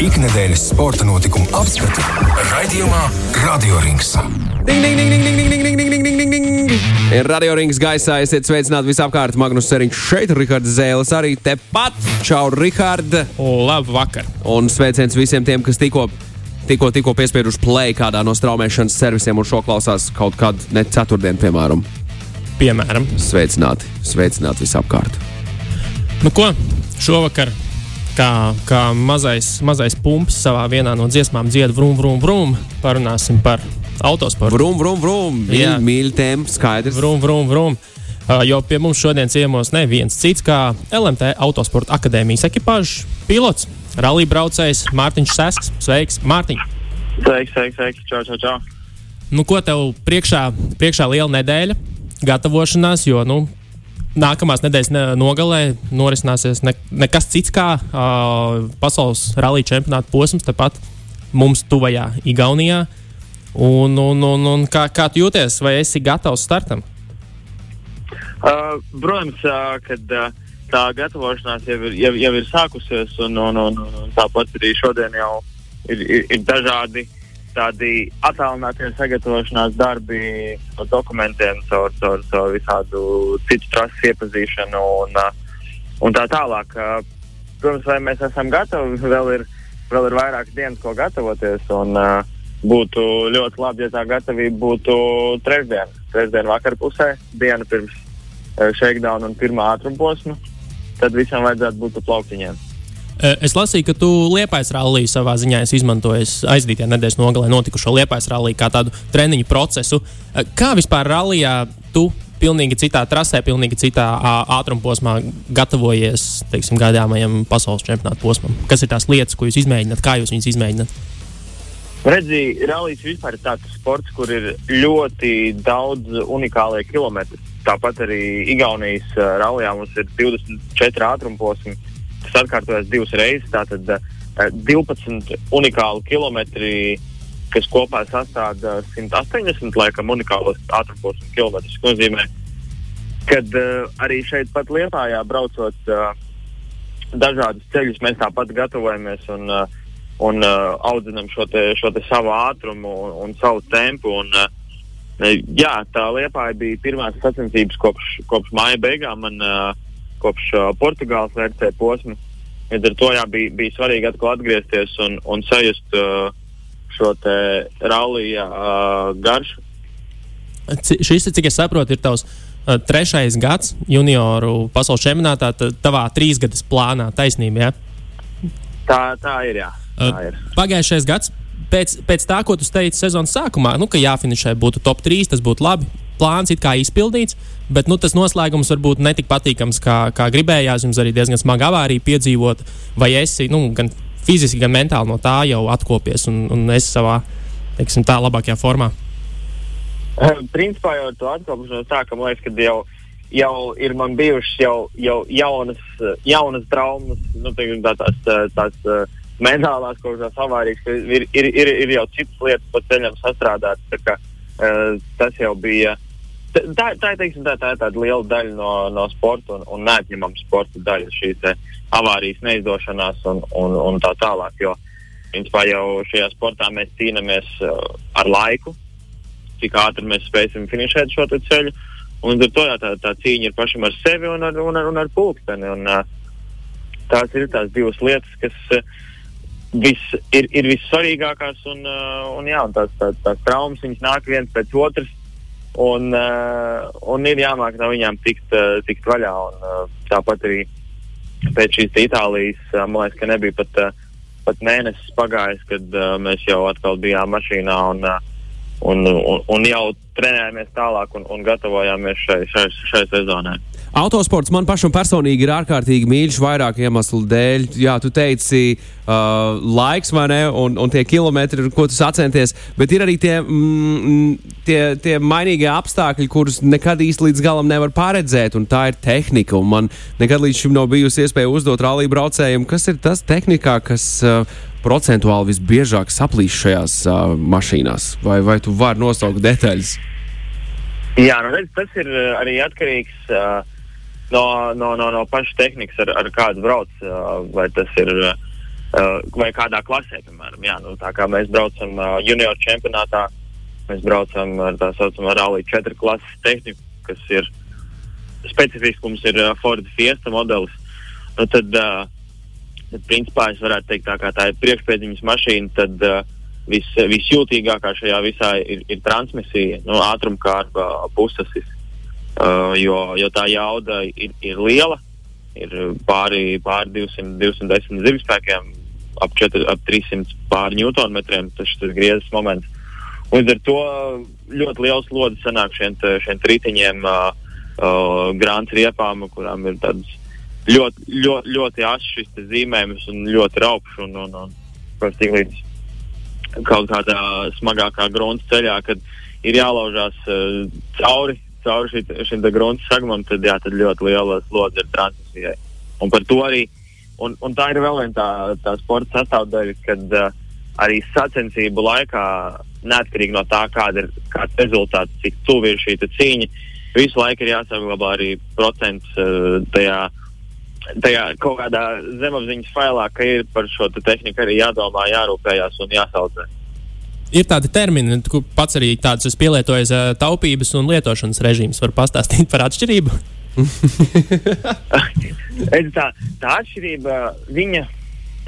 ikdienas sporta notikumu apskati raidījumā Radio Rings. Ir radio rings gaisā, esiet sveicināti visapkārt. Magnus Sēriņš šeit, Rihards Zēles arī tepat. Čau, Rihards! Labvakar! Un sveiciens visiem tiem, kas tikko tikko, tikko piespieduši play kādā no straumēšanas servisiem un šo klausās kaut kad ne ceturtdien, piemēram. Piemēram. Sveicināti, sveicināti visapkārt. Nu ko, šovakar kā, kā mazais, mazais pumps savā vienā no dziesmām dzied vrum, vrum, vrum, parunāsim par autosportu. Vrum, vrum, vrum! Mīļ, mīļ tēma, skaidrs. Vrum, vrum, vrum. Uh, jo pie mums šodien ciemos neviens cits kā LMT Autosporta akadēmijas ekipāžas pilots, rallija braucējs Mārtiņš Sesks. Sveiks, Mārtiņ! Sveiks, sveiks, sveiks, čau, čau, čau. Nu, ko tev priekšā, priekšā liela nedēļa, gatavošanās, jo nu, nākamās nedēļas ne, nogalē norisināsies ne, nekas cits kā uh, pasaules rallija čempionāta posms, tepat mums tuvajā Igaunijā. Un, un, un, un kā, kā tu jūties, vai esi gatavs startam? Uh, protams, uh, kad uh, tā gatavošanās jau ir, jau, jau ir sākusies, un, un, un, un tāpat arī šodien jau ir, ir, ir dažādi tādi attālinātie sagatavošanās darbi no dokumentiem, caur, caur, caur visādu citu trasu iepazīšanu un, uh, un tā tālāk. Uh, protams, vai mēs esam gatavi, vēl ir, vēl ir vairākas dienas, ko gatavoties. Un, uh, būtu ļoti labi, ja tā gatavība būtu trešdien, trešdien vakarpusē, diena pirms shakedown un pirmā ātruma posma. Tad visam vajadzētu būt plauktiņiem. Uh, Es lasīju, ka tu Liepais rallija savā ziņā esi izmantojis aizdītajā nedēļas nogalē notikušo Liepais rallija kā tādu treniņu procesu. Uh, Kā vispār rallijā tu pilnīgi citā trasē, pilnīgi citā ātruma posmā gatavojies teiksim, gaidāmajam pasaules čempionāta posmam? Kas ir tās lietas, ko jūs izmēģināt, kā jūs viņus izmēģināt? Redzi, rallies vispār ir tāds sports, kur ir ļoti daudz unikālie kilometri. Tāpat arī Igaunijas uh, rallijā mums ir 24 ātruma posmi. Tas atkārtojas divas reizes. Tātad uh, 12 unikāli kilometri, kas kopā sastāv 180 laikam unikālos ātruma posmu kilometrus. Tas nozīmē, ka uh, arī šeit pat Lietpājā braucot dažādus ceļus, mēs tāpat gatavojamies. Un, un audzinam šo, te, šo te savu ātrumu un, un savu tempu. Un, jā, tā Liepāja bija pirmās sacensības kopš, kopš māja beigām, man, uh, kopš uh, Portugāles vērtē posma. Līdz ar to jā, bija, bija svarīgi atkal atgriezties un, un sajust uh, šo rallija uh, garšu. C šis, cik es saprotu, ir tavs uh, trešais gads junioru pasaules čempionātā, ta- tavā trīsgadas plānā. Taisnība, jā? Tā, tā ir. Jā, tā Uh, ir. Pagājušais gads, pēc, pēc tā, ko tu teici sezonas sākumā, nu, ka jāfinišē būtu top 3, tas būtu labi. Plāns ir izpildīts, bet nu, tas noslēgums varbūt netik patīkams, kā, kā gribējās. Jums arī diezgan smaga avārija piedzīvot, vai esi nu, gan fiziski, gan mentāli no tā jau atkopies un, un esi savā teiksim, tā, labākajā formā. Uh, Principā jau tā, ka man liekas, ka jau, jau ir man bijušas jau, jau jaunas, uh, jaunas traumas, nu, teiksim, tā, tās, uh, tās uh, mentālās kaut kādas avārijas, ir, ir, ir, ir jau citas lietas pa ceļam sastrādātas. tā kā, uh, Tas jau bija. Tā, tā, tā, teiksim, tā, tā ir tāda liela daļa no, no sporta un, un neatņemama sporta daļa, šīs te avārijas neizdošanās un, un, un tā tālāk. Jo principā jau šajā sportā mēs cīnāmies uh, ar laiku, cik ātri mēs spēsim finišēt šo ceļu. Un to jā, tā, tā cīņa ir pašam ar sevi un ar, un ar, un ar pulksteni. Un, uh, tās ir tās divas lietas, kas uh, vis, ir, ir vissvarīgākās. Un, uh, un, jā, un tās, tās, tās traumas nāk viens pēc otras. Un, uh, un ir jāmāk no viņām tikt, uh, tikt vaļā. Un, uh, tāpat arī pēc šīs Itālijas, uh, man liekas, ka nebija pat, uh, pat mēnesis pagājis, kad uh, mēs jau atkal bijām mašīnā un, uh, un, un, un jau trenējāmies tālāk un, un gatavojāmies šai, šai, šai sezonai. Autosports man pašam personīgi ir ārkārtīgi mīļš vairāku iemeslu dēļ. Jā, tu teici, uh, laiks vai ne, un, un tie kilometri, ko tu sacenties, bet ir arī tie, mm, tie, tie mainīgie apstākļi, kurus nekad īsti līdz galam nevar paredzēt, un tā ir tehnika. Un man nekad līdz šim nav bijusi iespēja uzdot rallija braucējiem, kas ir tas tehnikā, kas uh, procentuāli visbiežāk saplīst šajās uh, mašīnās, vai, vai tu vari nosaukt detaļas? Jā, nu, redz, tas ir uh, arī atkarīgs uh, no, no, no, no pašas tehnikas, ar, ar kādu brauc. Vai tas ir vai kādā klasē, piemēram, jā, nu, tā kā mēs braucam junior čempionātā, mēs braucam ar tā saucamo Rally 4 klases tehniku, kas ir specifisks, mums ir Ford Fiesta modelis. Nu, tad, tad, principā, es varētu teikt, tā kā tā ir priekšpēdiņas mašīna, tad vis, visjūtīgākā šajā visā ir, ir transmisija, nu, ātrumkārba, pusasis, uh, jo, jo tā jauda ir, ir liela, ir pāri, pāri 200, 210 zivspēkiem, ap, 4, ap 300 pāri newtonmetriem, tas ir griezes moments. Līdz ar to ļoti liels lodziņš sanāk šiem, šiem riteņiem, uh, uh, grāmatas riepām, kurām ir tādas ļoti, ļoti, ļoti asšas zīmējumus un ļoti raupšs. Un, un, un, protams, līdz kaut kādā smagākā grunts ceļā, kad ir jālaužās uh, cauri, cauri šit, šim grunts segmentam, tad, jā, tad ļoti liela slodze ir transmisijai. Un par to arī, un, un tā ir vēl viena tā, tā sporta sastāvdaļa, kad uh, arī sacensību laikā, neatkarīgi no tā, kāda ir kāds rezultāts, cik tuvu ir šī cīņa, visu laiku ir jāsaglabā arī procents uh, tajā tajā kaut kādā zemapziņas failā, ka ir par šo te tehniku arī jādomā, jārūpējās un jāsaudzē. Ir tādi termini, kur pats arī tāds esmu pielietojis taupības un lietošanas režīms. Var pastāstīt par atšķirību? tā, tā atšķirība, viņa,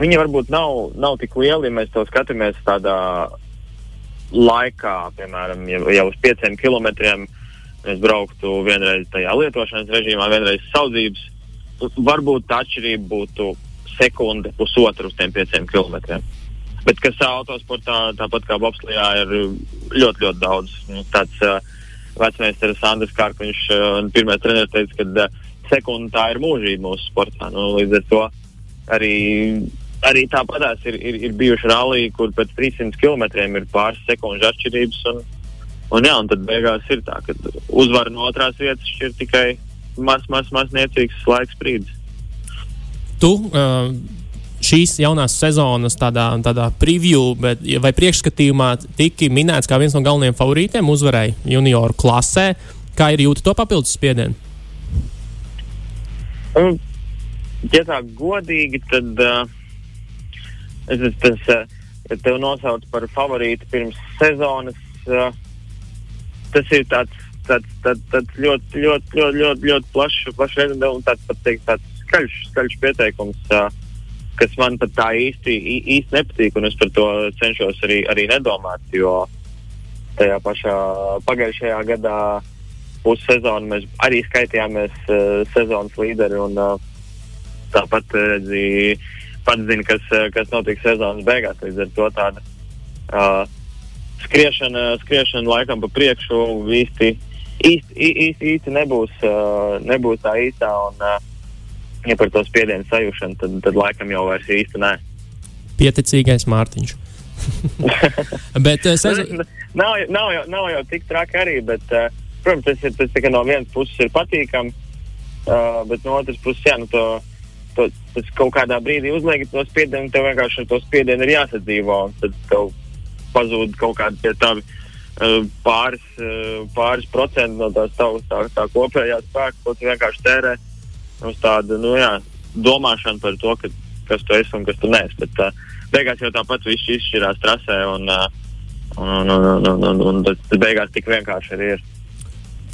viņa varbūt nav, nav tik liela, ja mēs to skatāmies tādā laikā, piemēram, ja jau uz pieciem kilometriem mēs brauktu vienreiz tajā lietošanas režīmā, vienreiz saudzības varbūt tā atšķirība būtu sekunde, pusotra uz tiem pieciem kilometriem. Bet kas autosportā, tāpat kā Bobslijā, ir ļoti, ļoti daudz. Nu, tāds uh, vecmēsters Andris Kārkuņš, uh, pirmais treneris teica, ka uh, sekunde tā ir mūžība mūsu sportā. Nu, līdz ar to arī, arī tāpatās ir, ir, ir bijuši rallija, kur pēc 300 km ir pāris sekundžu atšķirības. Un, un, jā, un tad beigās ir tā, ka uzvara no otrās vietas šķir tikai maz, maz, maz niecīgs laiks brīdis. Tu uh, šīs jaunās sezonas tādā, tādā preview bet, vai priekšskatījumā tiki minēts kā viens no galvenajiem favorītiem uzvarai junioru klasē. Kā ir jūtas to papildus spiedienu? Um, ja tā godīgi, tad uh, es tas, uh, tev nosaucu par favorītu pirms sezonas. Uh, tas ir tāds tāds, tāds, tāds ļoti, ļoti, ļoti, ļoti, ļoti plašs, plašs redzējums un tāds, pat teikt, tāds skaļš, skaļš pieteikums, uh, kas man pat tā īsti, īsti nepatīk. Es par to cenšos arī, arī nedomāt, jo tajā pašā pagājušajā gadā pussezonā mēs arī skaitījāmies uh, sezonas līderi. Un, uh, tāpat redzīja, pats zina, kas, kas notiks sezonas beigās. Līdz ar to tāda uh, skriešana, skriešana laikam pa priekšu īsti īsti, īsti, īsti nebūs, uh, nebūs tā īstā. Un, uh, ja par to spiedienu sajūšanu, tad, tad laikam jau vairs īsti nē. Pieticīgais Mārtiņš. bet, uh, sez... nav, nav, jau, nav jau tik traki arī, bet, uh, protams, tas, ir, tas no vienas puses ir patīkami, uh, bet no otras puses, jā, nu, to, to, tas kaut kādā brīdī uzliek to spiedienu, tev vienkārši ar to spiedienu ir jāsadzīvo, un tad tev pazūd kaut kādi pie tavi Eh, pāris, eh, pāris procentu no tās tavas tā, tā kopējā spēka, ko tu vienkārši tērē uz tādu nu, jā, domāšanu par to, ka, kas tu esi un kas tu neesi. Bet uh, beigās jau tāpat viss izšķirās trasē un, uh, un, un, un, un, un, un tas beigās tik vienkārši arī ir.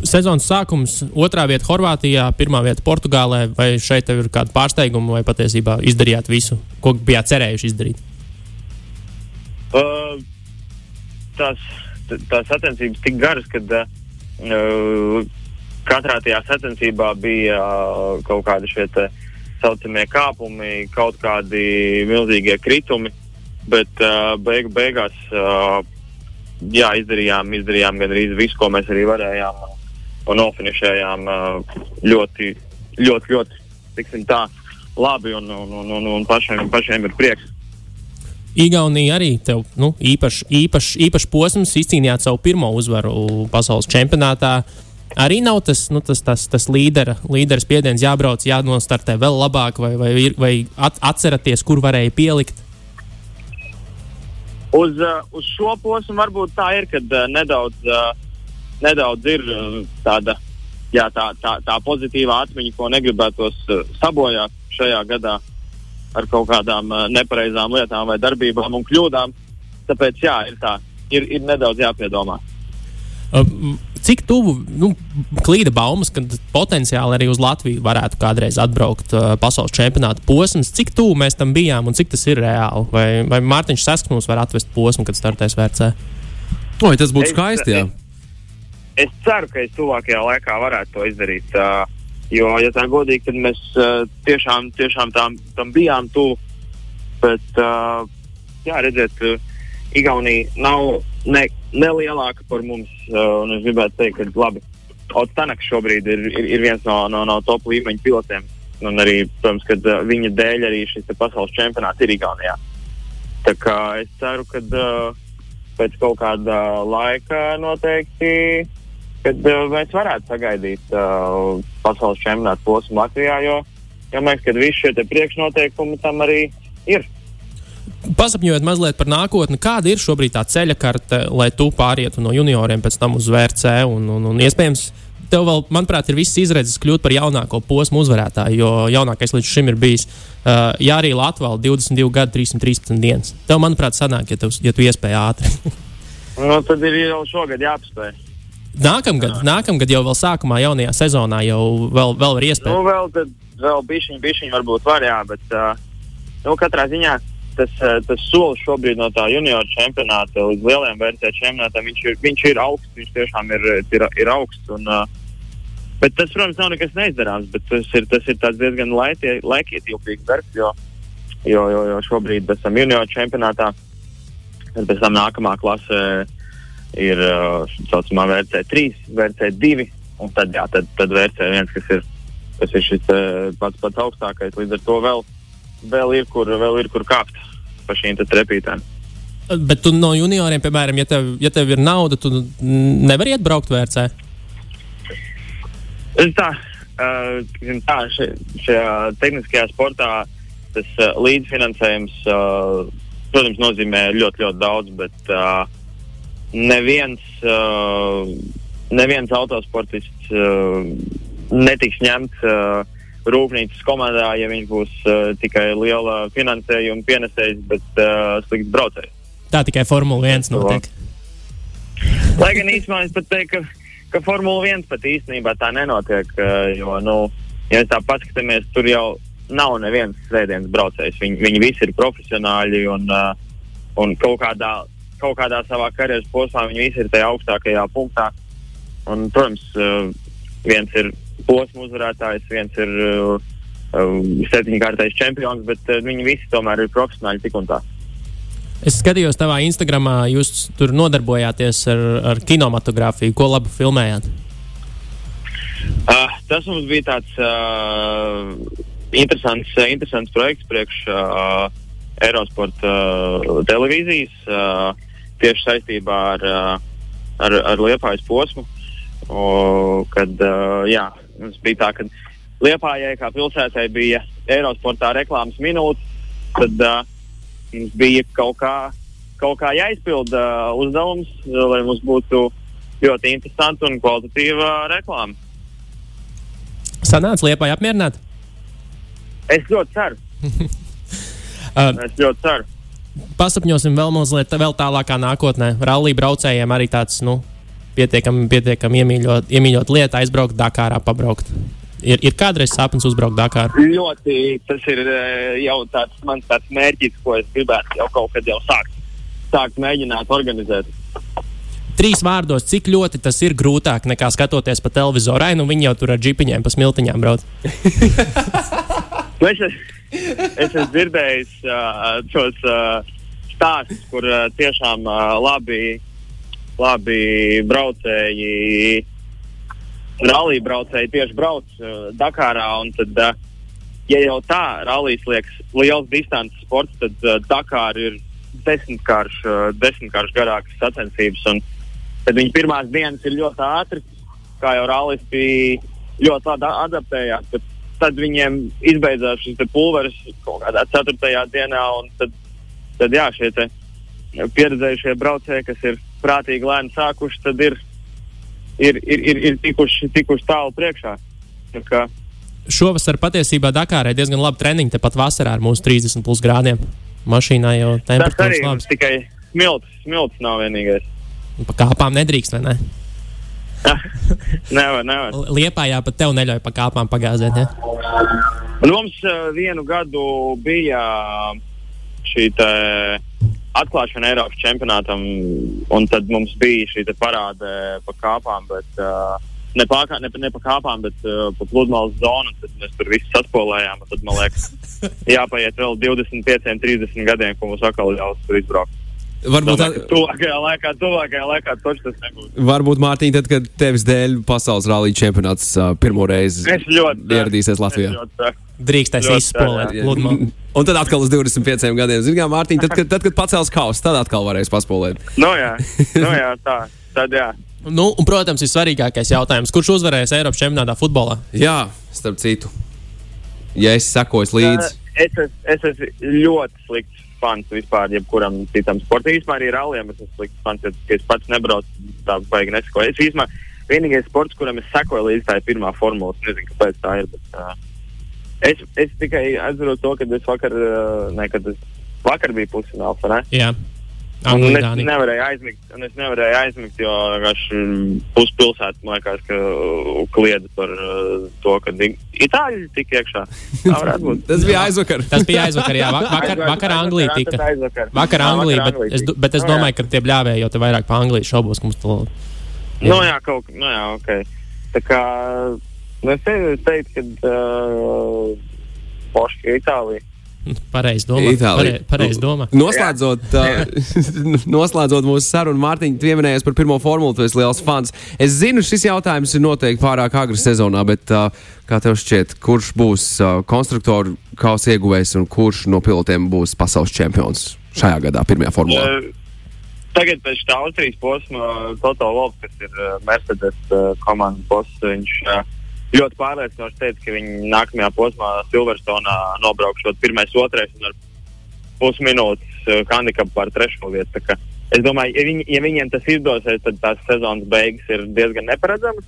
Sezonas sākums, otrā vieta Horvātijā, pirmā vieta Portugālē. Vai šeit ir kāda pārsteiguma, vai patiesībā izdarījāt visu, ko bijāt cerējuši izdarīt? Uh, tas tās sacensības tik garas, ka uh, katrā tajā sacensībā bija uh, kaut kādi šie tā saucamie kāpumi, kaut kādi milzīgie kritumi, bet uh, beig, beigās uh, jā, izdarījām, izdarījām gandrīz visu, ko mēs arī varējām. Un nofinišējām uh, ļoti, ļoti, ļoti, tiksim tā, labi un, un, un, un, un pašiem, pašiem ir prieks. Igaunija arī tev nu, īpašs īpaš, īpaš posms, izcīnījāt savu pirmo uzvaru pasaules čempionātā. Arī nav tas, nu, tas, tas, tas līdera, līderis spiediens jābrauc, jānostartē vēl labāk, vai, vai, vai at, atceraties, kur varēja pielikt? Uz, uh, uz šo posmu varbūt tā ir, kad uh, nedaudz, uh, nedaudz ir tāda, jā, tā, tā, tā pozitīvā atmiņa, ko negribētos sabojāt šajā gadā. ar kaut kādām nepareizām lietām vai darbībām un kļūdām. Tāpēc jā, ir tā, ir, ir nedaudz jāpiedomā. Cik tuvu nu, klīda baumas, ka potenciāli arī uz Latviju varētu kādreiz atbraukt uh, pasaules čempionāta posms? Cik tuvu mēs tam bijām un cik tas ir reāli? Vai, vai Mārtiņš Sasks mums var atvest posmu, kad startēs VRC? Oi, tas būtu Es- skaisti. Jā. Es ceru, ka es tuvākajā laikā varētu to izdarīt. Uh, jo, ja tā godīgi, tad mēs uh, tiešām, tiešām tam, tam bijām tuvu. Bet, uh, jā, redziet, uh, Igaunija nav ne, ne lielāka par mums. Uh, es gribētu teikt, ka labi. Ots Tanaks šobrīd ir, ir, ir viens no, no, no top līmeņa pilotiem. Un arī, protams, ka uh, viņa dēļ arī šis pasaules čempionāts ir Igaunijā. Tā kā es ceru, ka uh, pēc kaut kāda laika noteikti kad uh, mēs varētu sagaidīt uh, pasaules čempionāta posmu Latvijā, jo ja mēs, kad visi šie te priekšnoteikumi tam arī ir. Pasapņojot mazliet par nākotni, kāda ir šobrīd tā ceļa karte, lai tu pārietu no junioriem pēc tam uz VRC un, un, un iespējams. Tev vēl, manuprāt, ir viss izredzes kļūt par jaunāko posmu uzvarētāju, jo jaunākais līdz šim ir bijis uh, Jārī Latvijas 22 gadu, 313 dienas. Tev, manuprāt, sanāk, ja tu, ja tu iespēji ātri. Nu, tad ir jau šogad jāapspēj. nākamgad, nākamgad jau vēl sākumā, jaunajā sezonā, jau vēl, vēl Nu, iespēja. vēl, tad, vēl bišķiņi, bišķiņi varbūt var, jā, bet uh, nu, katrā ziņā tas, uh, tas solis šobrīd no tā junior čempionāta līdz lielajam vērtē čempionātam, viņš ir, viņš ir augsts, viņš tiešām ir, ir, ir augsts. Un, uh, bet tas, protams, nav nekas neizdarāms, bet tas ir, tas ir diezgan laikietilpīgs darbs, jo, jo, jo, jo šobrīd esam junior čempionātā, tad pēc tam nākamā klase ir uh, tā saucamā VRC3, VRC2, un tad, jā, tad, tad VRC1, kas ir kas ir šis eh, pats, pats augstākais. Līdz ar to vēl, vēl, ir, kur, vēl ir kur kāpt pa šīm trepītēm. Bet tu no junioriem, piemēram, ja tev, ja tev ir nauda, tu nevari iet braukt VRC. Es tā, uh, tā šajā tehniskajā sportā tas uh, līdzfinansējums, protams, nozīmē ļoti, ļoti daudz, bet neviens, neviens autosportists netiks ņemts rūpnīcas komandā, ja viņš būs uh, tikai liela finansējuma pienesējs, bet uh, slikts braucējs. Tā tikai Formula 1 notiek. Lai gan īstenībā es pat teiktu, ka, ka Formula 1 pat īstenībā tā nenotiek. uh, Jo, nu, ja tā paskatāmies, tur jau nav neviens svētdienas braucējs. Viņi, viņi visi ir profesionāļi un, uh, un kaut, kādā, kaut kādā savā karjeras posmā viņi visi ir tajā augstākajā punktā. Un, protams, uh, viens ir posmu uzvarētājs, viens ir uh, uh, septiņkārtais čempions, bet uh, viņi visi tomēr ir profesionāļi tik un tā. Es skatījos tavā Instagramā, jūs tur nodarbojāties ar, ar kinematogrāfiju. Ko labi filmējāt? Uh, tas mums bija tāds uh, interesants, uh, interesants projekts priekš uh, Eirosporta uh, televīzijas uh, tieši saistībā ar, uh, ar, ar Liepājas posmu. O, kad uh, jā, mums bija tā, ka Liepājai kā pilsētai bija Eirosportā reklāmas minūte, tad uh, mums bija kaut kā, kaut kā jāizpilda uh, uzdevums, lai mums būtu ļoti interesanta un kvalitatīva reklāma. Sanāca liepā apmierināt? Es ļoti ceru. Uh, Es ļoti ceru. pasapņosim vēl mazliet vēl tālākā nākotnē. Rallija braucējiem arī tāds nu, pietiekami, pietiekami iemīļot, iemīļot lieta, aizbraukt Dakārā, pabraukt. Ir, ir kādreiz sapnis uzbraukt Dakārā. Ļoti tas ir eh, jau tāds mans tāds mērķis, ko es gribētu jau kaut kad jau sākt, sākt mēģināt organizēt. Trīs vārdos, cik ļoti tas ir grūtāk nekā skatoties pa televizoru. Ai, nu viņi jau tur ar džipiņiem pa smiltiņām brauc. Es, es esmu dzirdējis uh, tos uh, stāstus, kur uh, tiešām uh, labi, labi braucēji, rallija braucēji tieši brauc uh, Dakarā. Tad, uh, ja jau tā rallijas liekas liels distances sports, tad uh, Dakāra ir desmitkārš, uh, desmitkārš garākas sacensības. un Tad viņa pirmās dienas ir ļoti ātras, kā jau rallijas bija ļoti labi adaptējās. Tad viņiem izbeidzās šis pulveris kaut kādā ceturtajā dienā. un Tad, tad jā, šie pieredzējušie braucēji, kas ir prātīgi lēni sākuši, tad ir, ir, ir, ir, ir tikuši, tikuši tālu priekšā. Tā kā šovasar patiesībā Dakārai diezgan labi treniņi, tepat vasarā ar mūsu 30 plus grādiem. Mašīnā jau temperatūras labas. tikai smilts, smilts nav vienīgais. Pa kāpām nedrīkst, vai ne? Nevar, nevar. Liepājā pat tev neļauj pa kāpām pagāzēt. Ja? Un mums uh, vienu gadu bija šī te atklāšana Eiropas čempionātam, un tad mums bija šī parāde pa kāpām, bet uh, ne, pa, ne, ne pa kāpām, bet uh, pa pludmales zonu. Tad mēs tur visi saspolējām, un tad man liekas, jāpaiet vēl 25, 30 gadiem, ko mums atkal ļaus tur izbraukt. Varbūt, ka Tuvākajā laikā, tuvākajā laikā tas nebūs. varbūt Mārtiņ, tad, kad tevis dēļ pasaules rallija čempionāts uh, pirmo reizi Es ieradīsies Latvijā. Es. Drīkstēs pludmali. Un tad atkal uz 25 gadiem. Zinām, Mārtiņ, tad, kad, tad, kad pacels kausu, tad atkal varēs paspēlēt. Nu jā, nu jā, tā. Tad jā. Nu, un, protams, ir svarīgākais jautājums, kurš uzvarēs Eiropas čempionātā futbolā? Jā, starp citu. Ja es sekoju līdzi, Es esmu, es esmu ļoti slikts fans vispār, jebkuram citam sportam. Vispār arī ralliem es esmu slikts fans, jo es pats nebraucu tā baigi nesakoju. Es vispār vienīgais sports, kuram es sekoju līdzi, tā ir pirmā formula. Es nezinu, kāpēc tā ir. Bet, uh, es, es tikai atceros to, ka es vakar, uh, ne, kad es vakar biju pusfināls. Anglija, es nevarēju aizmigt, un es nevarēju aizmigt, jo puspilsēta man liekas, ka uh, kliedza par uh, to, ka itāļi tika iekšā. Tas bija aizvakar. Tas bija aizvakar, jā, va- vakar, Aizvakar, vakar Anglija tika. aizvakar. Vakar Anglija, vakar bet es, bet es Nu, domāju, ka tie bļāvēji jau te vairāk par Angliju šaubos, ka mums to Nu, jā, kaut kā, nu, jā, ok. Tā kā, nu, es teicu, ka uh, Poška Itālija. Pareizi domā. Pare- Pareizi domā. Noslēdzot, uh, noslēdzot mūsu sarunu, Mārtiņ, tu pieminējies par pirmo formulu, tu esi liels fans. Es zinu, šis jautājums ir noteikti pārāk agri sezonā, bet uh, kā tev šķiet, kurš būs uh, konstruktoru kausa ieguvējs un kurš no pilotiem būs pasaules čempions šajā gadā, pirmajā formulā? Uh, Tagad pēc tā Austrijas posma, Toto Wolf, kas ir uh, Mercedes uh, komandas boss, viņš uh, ļoti pārliecinoši teica, ka viņi nākamajā posmā Silverstonā nobraukšot pirmais, otrais un ar pusminūtes uh, handikapu pār trešo vietu. Es domāju, ja, viņi, ja viņiem tas izdosies, tad tās sezonas beigas ir diezgan neparedzamas.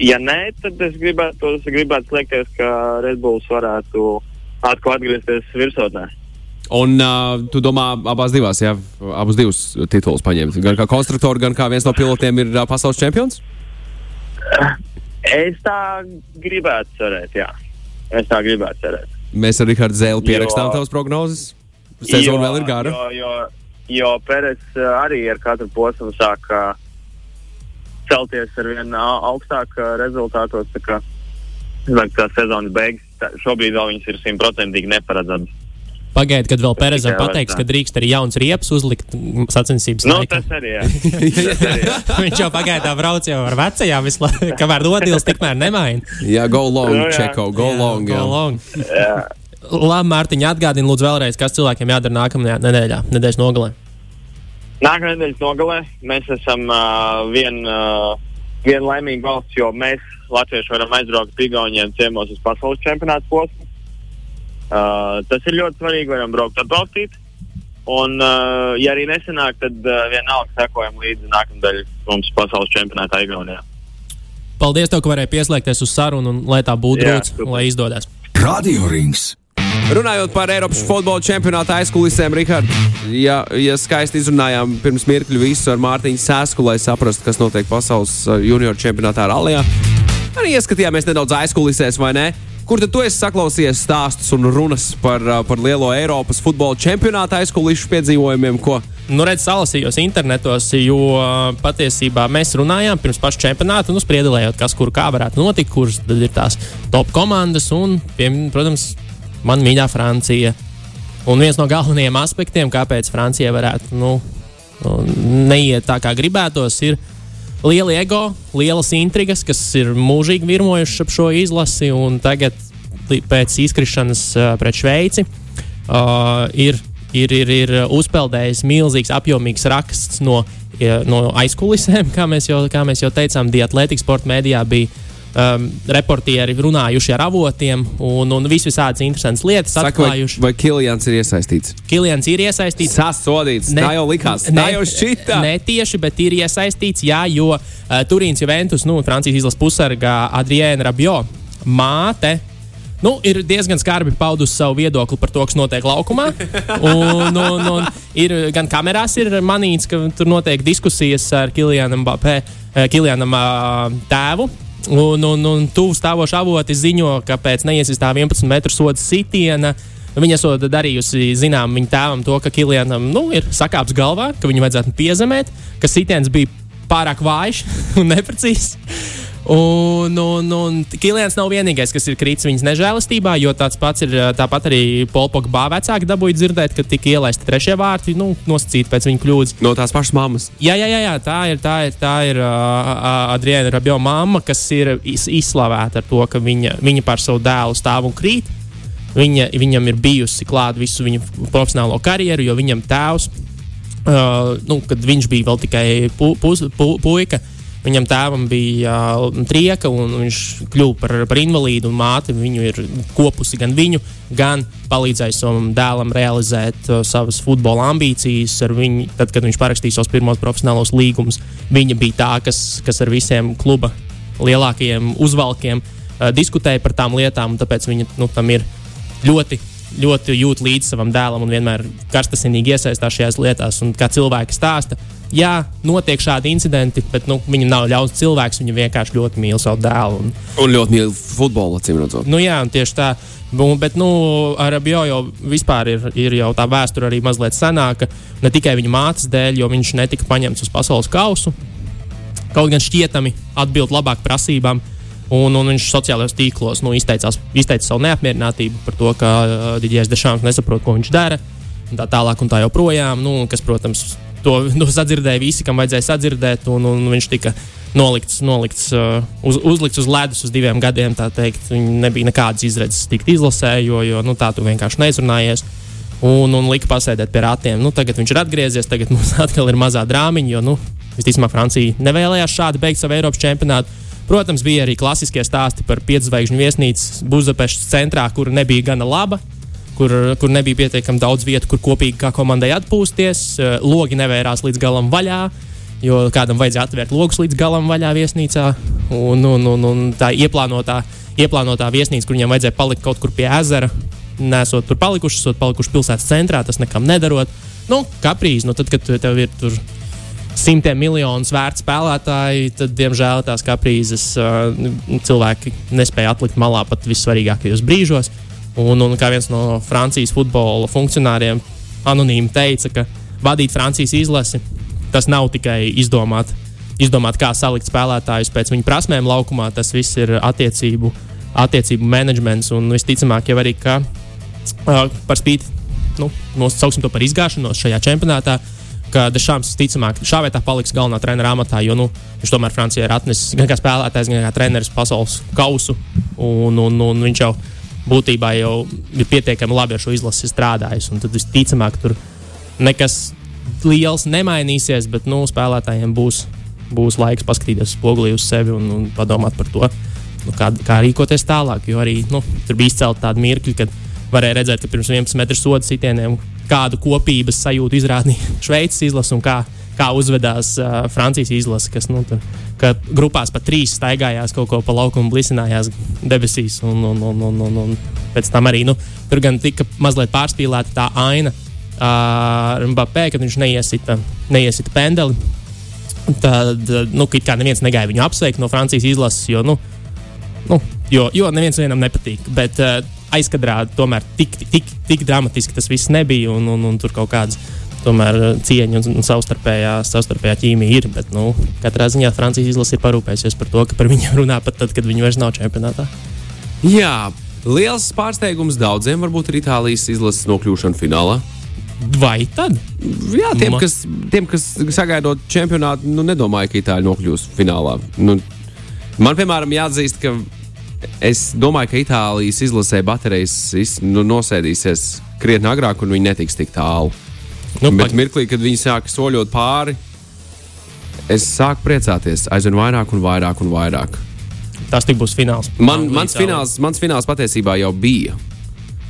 Ja nē, tad es gribētu, es gribētu slēgties, ka Red Bulls varētu atkal atgriezties virsotnē. Un uh, tu domā, abās divās, jā, abus divus titulus paņemt. Gan kā konstruktors, gan kā viens no pilotiem ir uh, pasaules čempions? Es tā gribētu cerēt, jā. Es tā gribētu cerēt. Mēs ar Rihardu Zēlu pierakstām tavas prognozes. Sezona vēl ir gara. Jo, jo, jo Pēters arī ar katru posmu sāk ā, celties ar vien ā, augstāk ā, rezultātos. Tā kā, tā sezonas beigas tā, šobrīd vēl viņas ir simtprocentīgi neparedzamas. Pagaidiet, kad vēl Perezam pateiks, ka drīkst arī jauns riepas uzlikt sacensības Nu, laikā. tas arī jā. Tas arī, jā. Viņš jau pagaidām brauc jau ar vecajām, visu laiku, kamēr nodils tikmēr nemaina. Jā, go long, Nu, jā. Čeko, go long. Go jā. long. Jā. Labi, Mārtiņ, atgādini lūdzu vēlreiz, kas cilvēkiem jādara nākamajā nedēļā, nedēļas nogalē. Nākamā nedēļas nogalē mēs esam uh, viena uh, vien laimīga valsts, jo mēs, Latvieši, varam aizbraukt pie Igauniem ciemos uz pasaules čempionāta posmu. Uh, tas ir ļoti svarīgi, varam braukt atbalstīt. Un, uh, ja arī nesanāk, tad uh, vienalga sekojam līdzi nākamajai mums pasaules čempionātā Igaunijā. Paldies, tev, ka varēji pieslēgties uz sarunu un lai tā būtu grūts, lai izdodas. Radio Rings. Runājot par Eiropas futbola čempionāta aizkulisēm, Rihard, ja, ja skaisti izrunājām pirms mirkļa visu ar Mārtiņu Sēsku, lai saprastu, kas notiek pasaules uh, junioru čempionātā Rallija, arī ieskatījāmies nedaudz aizkulisēs, vai ne? Kur tu esi saklausījies stāstus un runas par, par lielo Eiropas futbola čempionāta aizkulisku piedzīvojumiem, ko Nu, redz, salasījos internetos, jo patiesībā mēs runājām pirms paša čempionāta, nu, spriedelējot, kas kur kā varētu notikt, kuras tad ir tās top komandas un, pie, protams, man mīļā Francija. Un viens no galvenajiem aspektiem, kāpēc Francija varētu nu, nu, neiet tā, kā gribētos, ir liela ego, lielas intrigas, kas ir mūžīgi virmojušas ap šo izlasi. un Tagad, pēc izkrišanas uh, pret Šveici, uh, ir, ir, ir, ir uzpeldējis milzīgs, apjomīgs raksts no, no aizkulisēm, kā mēs jau, kā mēs jau teicām, Dietlētikas sporta mēdījā bija. Um, reportieri runājuši ar avotiem un, un vis visādas interesantas lietas saka, vai, atklājuši. vai Kilians ir iesaistīts? Kilians ir iesaistīts. Sasodīts, ne, tā jau likās, tā jau šķita. Ne tieši, bet ir iesaistīts, jā, jo uh, Turīns Juventus, nu, Francijas izlases pusargā Adriēna Rabjo. māte nu, ir diezgan skarbi paudusi savu viedokli par to, kas notiek laukumā. Un, un, un ir, gan kamerās ir manīts, ka tur notiek diskusijas ar Kilianu Mbappé, eh, Kilianam uh, tēvu. Un, un, un tuvu stāvoši avoti ziņo, ka pēc neiesistā 11 metru soda sitiena viņa esot darījusi zinām viņa tēvam to, ka Kilianam nu, ir sakāps galvā, ka viņu vajadzētu piezemēt, ka sitiens bija pārāk vājš un neprecīzs. Un, un, un Kilians nav vienīgais, kas ir kritis viņas nežēlastībā, jo tāds pats ir tāpat arī Polpokbā vecāki dabūja dzirdēt, ka tika ielaisti trešie vārti, nu, nosacīti pēc viņa kļūdas. No tās pašas mammas. Jā, jā, jā, jā tā ir, tā ir, tā ir uh, Adriana Rabjo mamma, kas ir iz, izslavēta ar to, ka viņa, viņa par savu dēlu stāv un krīt. Viņa, viņam ir bijusi klāta visu viņa profesionālo karjeru, jo viņam tēvs, uh, nu, kad viņš bija vēl tikai pu, pus, pu, puika, Viņam tēvam bija uh, trieka, un viņš kļuva par, par invalīdu. Māte viņu ir kopusi gan viņu, gan palīdzējusi savam dēlam realizēt uh, savas futbola ambīcijas. Viņu, tad, kad viņš parakstīja savus pirmos profesionālos līgumus, viņa bija tā, kas, kas ar visiem kluba lielākajiem uzvalkiem uh, diskutēja par tām lietām. Tāpēc viņa nu, tam ir ļoti ļoti jūt līdzi savam dēlam un vienmēr karstasinīgi iesaistās šajās lietās. Un kā cilvēki stāsta, jā, notiek šādi incidenti, bet nu, viņam nav ļauts cilvēks. Viņa vienkārši ļoti mīl savu dēlu. Un, Un ļoti mīl futbolu, acīm redzot. nu, jā, un tieši tā. Bu- Bet nu, ar Abio jau vispār ir, ir jau tā vēsture arī mazliet senāka. Ne tikai viņa mātes dēļ, jo viņš netika paņemts uz pasaules kausu. Kaut gan šķietami atbild labāk prasībām. Un, un viņš sociālajos tīklos nu, izteicās, izteica savu neapmierinātību par to, ka uh, Digijs Dešāns nesaprot, ko viņš dara. Un tā tālāk un tā joprojām. Nu, kas, protams, to nu, sadzirdēja visi, kam vajadzēja sadzirdēt. Un, un viņš tika nolikts, nolikts uh, uz, uzlikts uz ledus uz diviem gadiem. Viņam nebija nekādas izredzes tikt izlasē, jo, jo nu, tā tu vienkārši neizrunājies. Un, un lika pasēdēt pie ratiem. Nu, tagad viņš ir atgriezies, tagad mums atkal ir mazā drāmiņa, jo nu, visticamāk Francija nevēlējās šādi beigt savu Eiropas čempionātu. Protams, bija arī klasiskie stāsti par piedzvaigžņu viesnīcu Budapestas centrā, kur nebija gana laba, kur, kur nebija pietiekami daudz vietu, kur kopīgi kā komandai atpūsties. Eh, Logi nevērās līdz galam vaļā, jo kādam vajadzēja atvērt logus līdz galam vaļā viesnīcā. Un, un, un, un tā ieplānotā, ieplānotā viesnīca, kur viņam vajadzēja palikt kaut kur pie ezera, nesot tur palikuši, esot palikuši pilsētas centrā, tas nekam nedarot. Nu, kaprīz, nu, tad, kad tev ir tur simtiem miljonu vērts spēlētāji, tad, diemžēl, tās kaprīzes uh, cilvēki nespēja atlikt malā pat vissvarīgākajos brīžos. Un, un kā viens no Francijas futbola funkcionāriem anonīmi teica, ka vadīt Francijas izlasi tas nav tikai izdomāt, izdomāt kā salikt spēlētājus pēc viņu prasmēm laukumā, tas viss ir attiecību, attiecību menedžments un visticamāk jau arī, ka uh, par spīti, nu, nosauksim to par izgāšanos šajā čempionātā, Dešāms visticamāk šā vietā paliks galvenā treneru amatā, jo nu, viņš tomēr Francijā ir atnesis gan kā spēlētājs, gan kā treneris pasaules kausu. Un, un, un viņš jau būtībā jau ir pietiekami labi ar šo izlasi strādājis. Tad visticamāk tur nekas liels nemainīsies, bet nu, spēlētājiem būs, būs laiks paskatīties spogulī uz sevi un, un padomāt par to, nu, kā, kā rīkoties tālāk. Jo arī nu, tur bija izcelti tādi mirkļi, kad varēja redzēt, ka pirms 11 metru soda sitieniem kādu kopības sajūtu izrādīja Šveices izlase un kā, kā uzvedās uh, Francijas izlase, kas nu, tur, grupās pat trīs staigājās kaut ko pa laukumu, blisinājās debesīs. Un, un, un, un, un, un pēc tam arī nu, tur gan tika mazliet pārspīlēta tā aina ar uh, Mbappé, kad viņš neiesita, neiesita pendeli. Tad, nu, kā neviens negāja viņu apsveikt no Francijas izlases, jo, nu, nu, jo, jo neviens vienam nepatīk. Bet uh, aizkadrā tomēr tik, tik, tik dramatiski tas viss nebija, un, un, un tur kaut kādas tomēr cieņa un, un savstarpējā, savstarpējā ķīmija ir. Bet, nu, katrā ziņā Francijas izlase ir parūpējusies par to, ka par viņiem runā pat tad, kad viņi vairs nav čempionātā. Jā, liels pārsteigums daudziem varbūt ir Itālijas izlases nokļūšana finālā. Vai tad? Jā, tiem, kas, tiem, kas sagaidot čempionātu, nu, nedomāju, ka Itāļi nokļūs finālā. Nu, man, piemēram, jāatzīst, ka es domāju, ka Itālijas izlasē baterijas nu, nosēdīsies krietni agrāk, un viņi netiks tik tālu. Nu, Bet pa- mirklī, kad viņi sāk soļot pāri, es sāku priecāties aizvien vairāk un vairāk un vairāk. tas būs fināls. Man, Anglija, mans, fināls, mans fināls patiesībā jau bija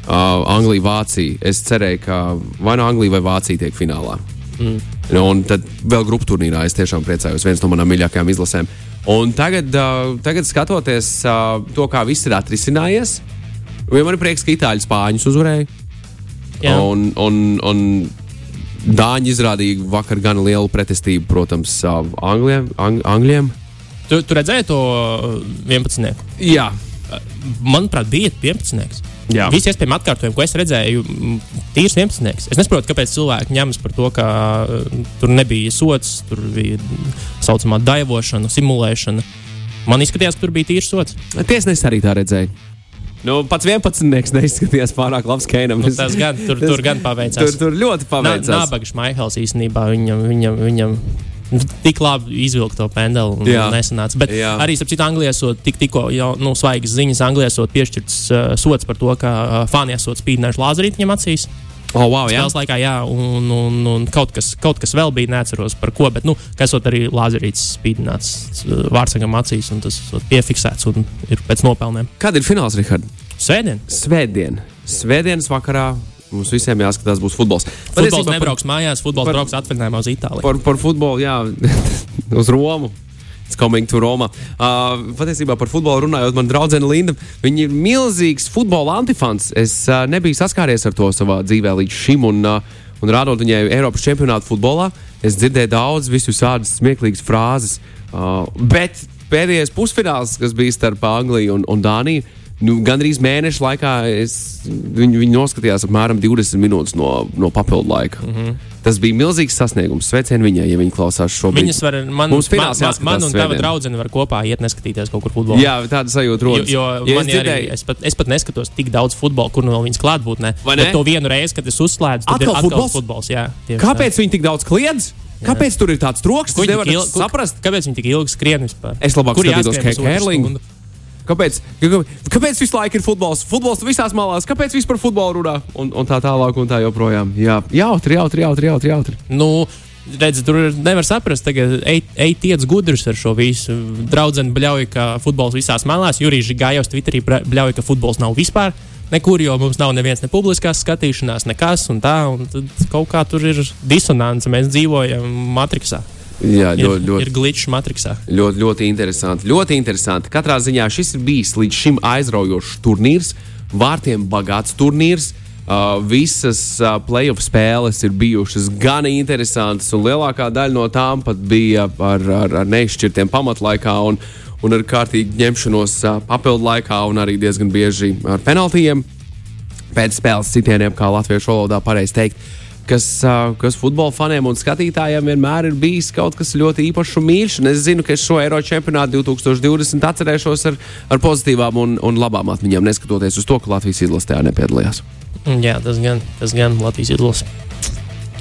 uh, Anglija, Vācija. Es cerēju, ka vai no Anglija vai Vācija tiek finālā. Mm. Nu, un tad vēl grupu turnīrā es tiešām priecājos. viens no manām mīļākajām izlasēm. Un tagad, uh, tagad skatoties uh, to, kā viss ir atrisinājies, man ir prieks, ka itāļu spāņus uzvarēja. Jā. Un, un, un Dāņi izrādīja vakar gan lielu pretestību, protams, uh, Anglijiem. Ang Angļiem. Tu, tu redzēji to 11. Jā, Manuprāt, bija 11. Jā. Visi iespējami atkārtojumi, ko es redzēju, m, tīrs 11. Es nesaprotu, kāpēc cilvēki ņemas par to, ka uh, tur nebija sots, tur bija tā saucamā daivošana, simulēšana. Man izskatījās, ka tur bija tīrs sots. tiesnesis arī tā redzēja. Nu, pats 11. neizskatījās pārāk labs Keinam. Nu, tas gan, tur, tur gan paveicās. Tur, tur ļoti paveicās. Nābaga Šmaihels īstenībā viņam, viņam, viņam nu, tik labi izvilka to pendeli un Jā. nesanāca. Bet Jā. arī, starp citu, Anglijā esot tik, tikko jau nu, svaigas ziņas, Anglijā esot piešķirts uh, sots par to, ka uh, fani esot spīdinājuši lāzerīti viņam acīs. Oh, wow, jā. Spēles laikā, jā, un, un, un kaut, kas, kaut kas vēl bija, neatceros par ko, bet, nu, kas arī lāzerītis spīdināts vārdsakam acīs, un tas piefiksēts un ir pēc nopelniem. Kad ir fināls, Rihard? Svētdien! Svētdien. Svētdienas vakarā mums visiem jāskatās, būs futbols. Futbols Patiesībā par- nebrauks mājās, futbols par- brauks atvaļinājumā uz Itāliju. Par, par futbolu, jā, uz Romu. It's coming to Roma. Uh, patiesībā par futbolu runājot, man draudzene Linda, viņa ir milzīgs futbola antifans. Es uh, nebiju saskāries ar to savā dzīvē līdz šim, un, uh, un rādot viņai Eiropas čempionātu futbolā, es dzirdēju daudz visu tādas smieklīgas frāzes. Uh, bet pēdējais pusfināls, kas bija starp Angliju un, un Dāniju, nu, gandrīz mēneša laikā es, viņi, viņi noskatījās apmēram 20 minūtes no, no papildu laika. Mm -hmm. Tas bija milzīgs sasniegums. Sveicieni viņai, ja viņi klausās šobrīd. Viņas var, man, Mums man, fināls man, jāskatās man un tava draudzene var kopā iet neskatīties kaut kur futbolu. Jā, tāda sajūta Jo, rodas. jo Ja man es arī, dzirdēju, es, pat, es pat neskatos tik daudz futbola, kur no viņas klātbūtnē. Vai ne? Bet to vienu reizi, kad es uzslēdzu, tad Atkal ir atkal futbols? futbols. Jā, tieši kāpēc viņi tik daudz kliedz? Kāpēc tur ir tāds troksnis? tā. Kāpēc viņi tik ilgi skrien vispār? Es labāk skatītos Kērlingu. stundu? Kāpēc, kāpēc visu laiku ir futbols? Futbols visās malās. Kāpēc vispār futbolu runā? Un, un tā tālāk, un tā joprojām. Jā, jautri, jautri, jautri, jautri. jautri. Nu, redz, tur nevar saprast, tagad ej, tiec gudrs ar šo visu. Draudzene bļauj, ka futbols visās malās. Jurijs Gājos Twitterī bļauj, ka futbols nav vispār. Nekur, jo mums nav nevienas ne publiskās skatīšanās, nekas, un tā, un tad kaut kā tur ir disonance. Mēs dzīvojam matricā. Jā, Ir, ļoti, ļoti. ir glitch matricā. Ļoti, ļoti interesanti. Ļoti interesanti. Katrā ziņā šis ir bijis līdz šim aizraujošs turnīrs, vārtiem bagāts turnīrs. Uh, visas uh, playoff spēles ir bijušas gan interesantas, un lielākā daļa no tām pat bija ar, ar, ar neizšķirtiem pamatlaikā un, un ar kārtīgu ņemšanos uh, papildu laikā, un arī diezgan bieži ar penaltījiem. Pēc spēles citieniem, kā latviešu valodā pareizi teikt, uh, kas futbola faniem un skatītājiem vienmēr ir bijis kaut kas ļoti īpašs un mīļš. Un es zinu, ka es šo Eiro čempionātu 2020 atcerēšos ar, ar pozitīvām un, un labām atmiņām, neskatoties uz to, ka Latvijas izlase tajā nepiedalījās. Jā, tas gan, tas gan Latvijas izlase.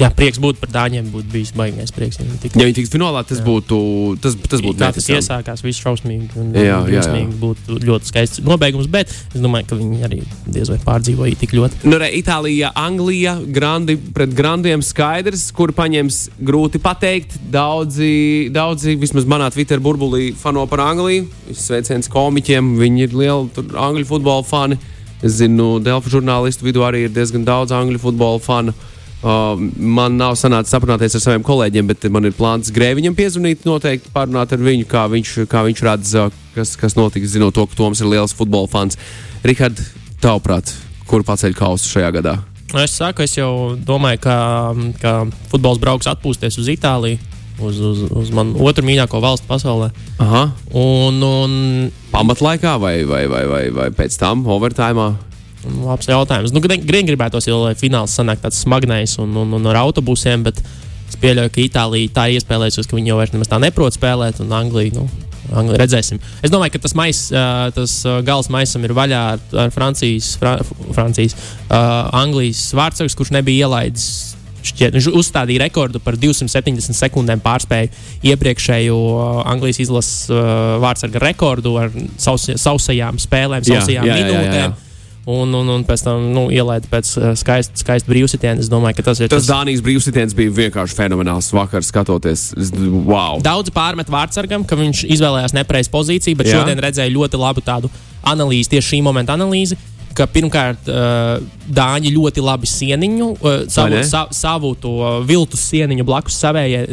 Jā, prieks būt par dāņiem, būtu bijis baigais prieks. ja viņi tiktu finālā, tas Jā. būtu, tas, tas būtu Kā tas iesākās, viss šausmīgi. Un, Jā, jā, jā. būtu ļoti skaists nobeigums, bet es domāju, ka viņi arī diez vai pārdzīvoja tik ļoti. Nu, re, Itālija, Anglija, grandi pret grandiem skaidrs, kur paņems grūti pateikt. Daudzi, daudzi vismaz manā Twitter burbulī fano par Angliju. Sveiciens komiķiem, viņi ir lieli angļu futbola fani. Es zinu, Delfa žurnālistu vidū arī ir diezgan daudz angļu futbola fanu. Uh, man nav sanācis aprunāties ar saviem kolēģiem, bet man ir plāns grēviņam piezvanīt, noteikti pārunāt ar viņu, kā viņš, kā viņš redz, kas, kas notiks, zinot to, ka Toms ir liels futbola fans. Rihard, tavuprāt, kur paceļ kausu šajā gadā? Nu, Es saku, es jau domāju, ka, ka futbols brauks atpūsties uz Itāliju, uz, uz, uz manu otru mīļāko valstu pasaulē. Aha. Un, un Pamatlaikā vai, vai, vai, vai, vai pēc tam, overtime? Labs jautājums. Nu, Gribētu gribētos, jau, lai fināls sanāk tāds smagnējs un, un, un ar autobusiem, bet es pieļauju, ka Itālija tā ir iespēlējusies, ka viņi jau vairs nemaz tā neprot spēlēt, un Anglija. Nu, Anglija redzēsim. Es domāju, ka tas, mais, tas gals maisam ir vaļā ar, ar Francijas, Fra, Francijas uh, Anglijas vārdsargs, kurš nebija ielaidis. Šķiet, viņš uzstādīja rekordu par 270 sekundēm pārspēju iepriekšējo Anglijas izlases uh, vārdsarga rekordu ar saus, sausajām spēlēm, Jā, sausajām jā, jā, jā, jā. Un, un, un pēc tam nu, ielaida pēc uh, skaista, skaista brīvsitiena. Es domāju, ka tas ir Tas Dānijas brīvsitiens bija vienkārši fenomenāls vakar, skatoties. Es- Wow! Daudzi pārmet vārdsargam, ka viņš izvēlējās nepareizu pozīciju, bet Jā. Šodien redzēju ļoti labu tādu analīzi, tieši šī momenta analīzi. Pirmkārt, uh, Dāņi ļoti labi sieniņu, uh, savu, savu to viltus sieniņu blakus savējai,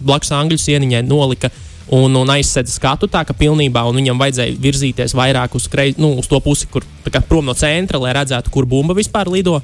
blakus angļu sieniņai nolika un, un aizsēdz skatu tā, ka pilnībā viņam vajadzēja virzīties vairāk uz, krei, nu, uz to pusi, kur kā, prom no centra, lai redzētu, kur bumba vispār lido.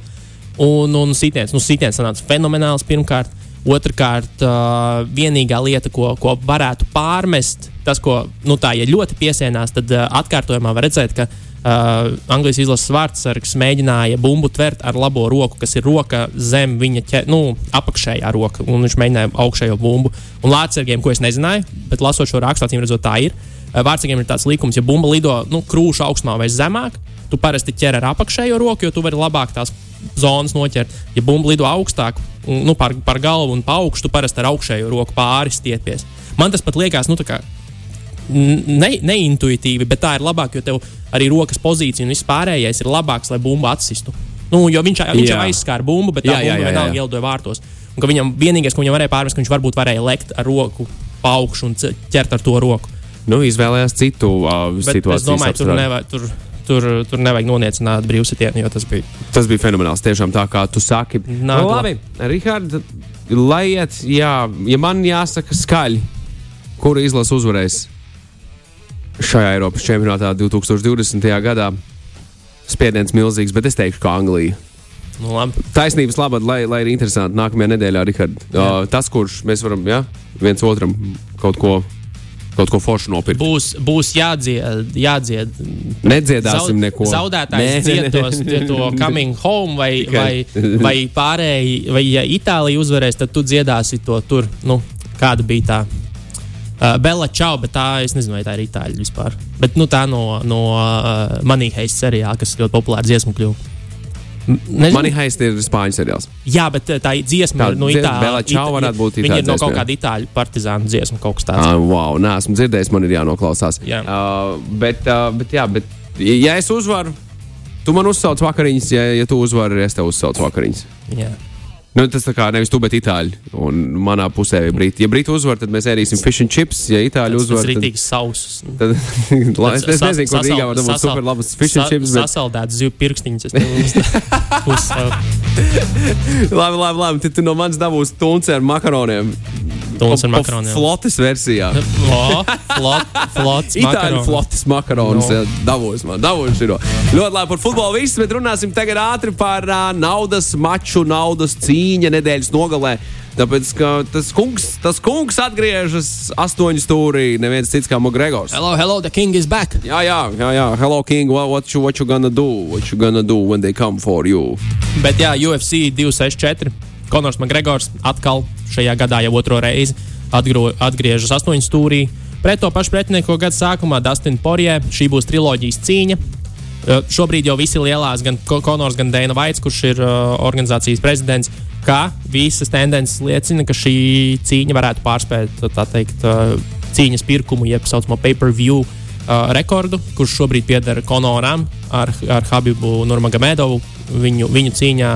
Un, un sitiens, nu, sitiens sanāca fenomenāls pirmkārt. Otrakārt, uh, vienīgā lieta, ko, ko varētu pārmest, tas, ko nu, tā, ja ļoti piesienās, tad uh, atkārtojumā var redzēt, ka uh, Anglijas izlases vārdsargs mēģināja bumbu tvert ar labo roku, kas ir roka zem viņa ķē, nu, apakšējā roka, un viņš mēģināja augšējo bumbu. Un lācergiem, ko es nezināju, bet lasot šo rakstu, acīm redzot, tā ir. Uh, vārdsargiem ir tāds likums, ja bumba lido nu, krūšu augstumā vai zemāk, tu parasti ķer ar apakšējo roku, jo tu vari labāk tās zonas noķert. Ja bumba lido augstāk, nu, par, par galvu un pa augšu, tu parasti ar augšējo roku pāri stiepies. Man tas pat liekas, nu, tā kā ne, neintuitīvi, bet tā ir labāk, jo tev arī rokas pozīcija un viss pārējais ir labāks, lai bumbu atsistu. Nu, jo viņš, viņš jau aizskāra bumbu, bet tā jā, bumba jā, jā, vienalga ielidoja vārtos. Un viņam vienīgais, ko viņam varēja pārmest, ka viņš varbūt varēja lekt ar roku pa augšu un ķert ar to roku. Nu, izvēlējās citu uh, situāciju. Es domāju, tur nevajag. Tur, tur, tur nevajag noniecināt brīvsitienu, jo tas bija. Tas bija fenomenāls. Tiešām tā kā tu saki. Nā, nu, labi, Rihard, lai iet, jā, ja man jāsaka skaļi, kura izlase uzvarēs šajā Eiropas čempionātā 2020. gadā, spiediens milzīgs, bet es teikšu, ka Anglija. Nu, labi. Taisnības labad, lai, lai ir interesanti nākamajā nedēļā, Rihard. Uh, tas, kurš mēs varam ja, viens otram kaut ko kaut ko foršu nopirkt. Būs, būs jādzied, jādzied. Nedziedāsim Zaud, neko. Zaudētājs dziedos to coming home vai, vai, vai pārējie, vai ja Itālija uzvarēs, tad tu dziedāsi to tur. Nu, kāda bija tā? Uh, Bela Čau, bet tā es nezinu, vai tā ir itāļu vispār. Bet nu, tā no, no uh, Money Heist seriāla, kas ļoti populāra dziesmu kļuva. Haista ir spāņu seriāls. Jā, bet eh, tā dziesma ir no Itālijas. Čau varētu būt Itālijas. Viņa ir no kaut kāda itāļu partizānu dziesma, kaut kas tāds. Ah, wow, nē, esmu dzirdējis, man ir jānoklausās. Jā. Uh, bet, uh, bet, jā, bet, ja es uzvaru, tu man uzsauc vakariņas, ja, ja tu uzvari, es tev uzsaucu vakariņas. Jā. Nu, tas kā nevis tu, bet itāļi. Un manā pusē ir brīti. Ja brīti uzvar, tad mēs ēdīsim fish and chips. Ja itāļi uzvar, tad rītīgs sausus. Tad, es, es nezinu, kur Rīgā var dabūt super labas fish and chips. Bet... Sasaldēts zivju pirkstiņas. labi, labi, labi. Tad tu no manis dabūsi tunci ar makaroniem. Tuns ar makaroniem. Flotis versijā. O, flot, flots Itāļu flotis makaronus. No. Davos man, davos širo. Ļoti labi par futbolu viss, bet runāsim tagad ātri par uh, naudas maču, naudas cīņa nedēļas nogalē. Tāpēc, ka tas kungs, tas kungs atgriežas astoņu stūrī, neviens cits kā Mogregors. Hello, hello, the king is back. Jā, jā, jā, jā. hello, king, what, what, you, what you gonna do? What you gonna do when they come for you? Bet jā, UFC 264. Konors Makgregors atkal šajā gadā jau otro reizi atgro, atgriežas astoņu stūrī. Pret to pašu pretinieku gada sākumā Dustin Porje. Šī būs triloģijas cīņa. Uh, šobrīd jau visi lielās, gan Konors, gan Dēna Vaits, kurš ir uh, organizācijas prezidents, ka visas tendences liecina, ka šī cīņa varētu pārspēt teikt, uh, cīņas pirkumu, jeb tā saucamo pay-per-view rekordu, kurš šobrīd pieder Konoram ar, ar Habibu Nurmagomēdovu. Viņu, viņu cīņā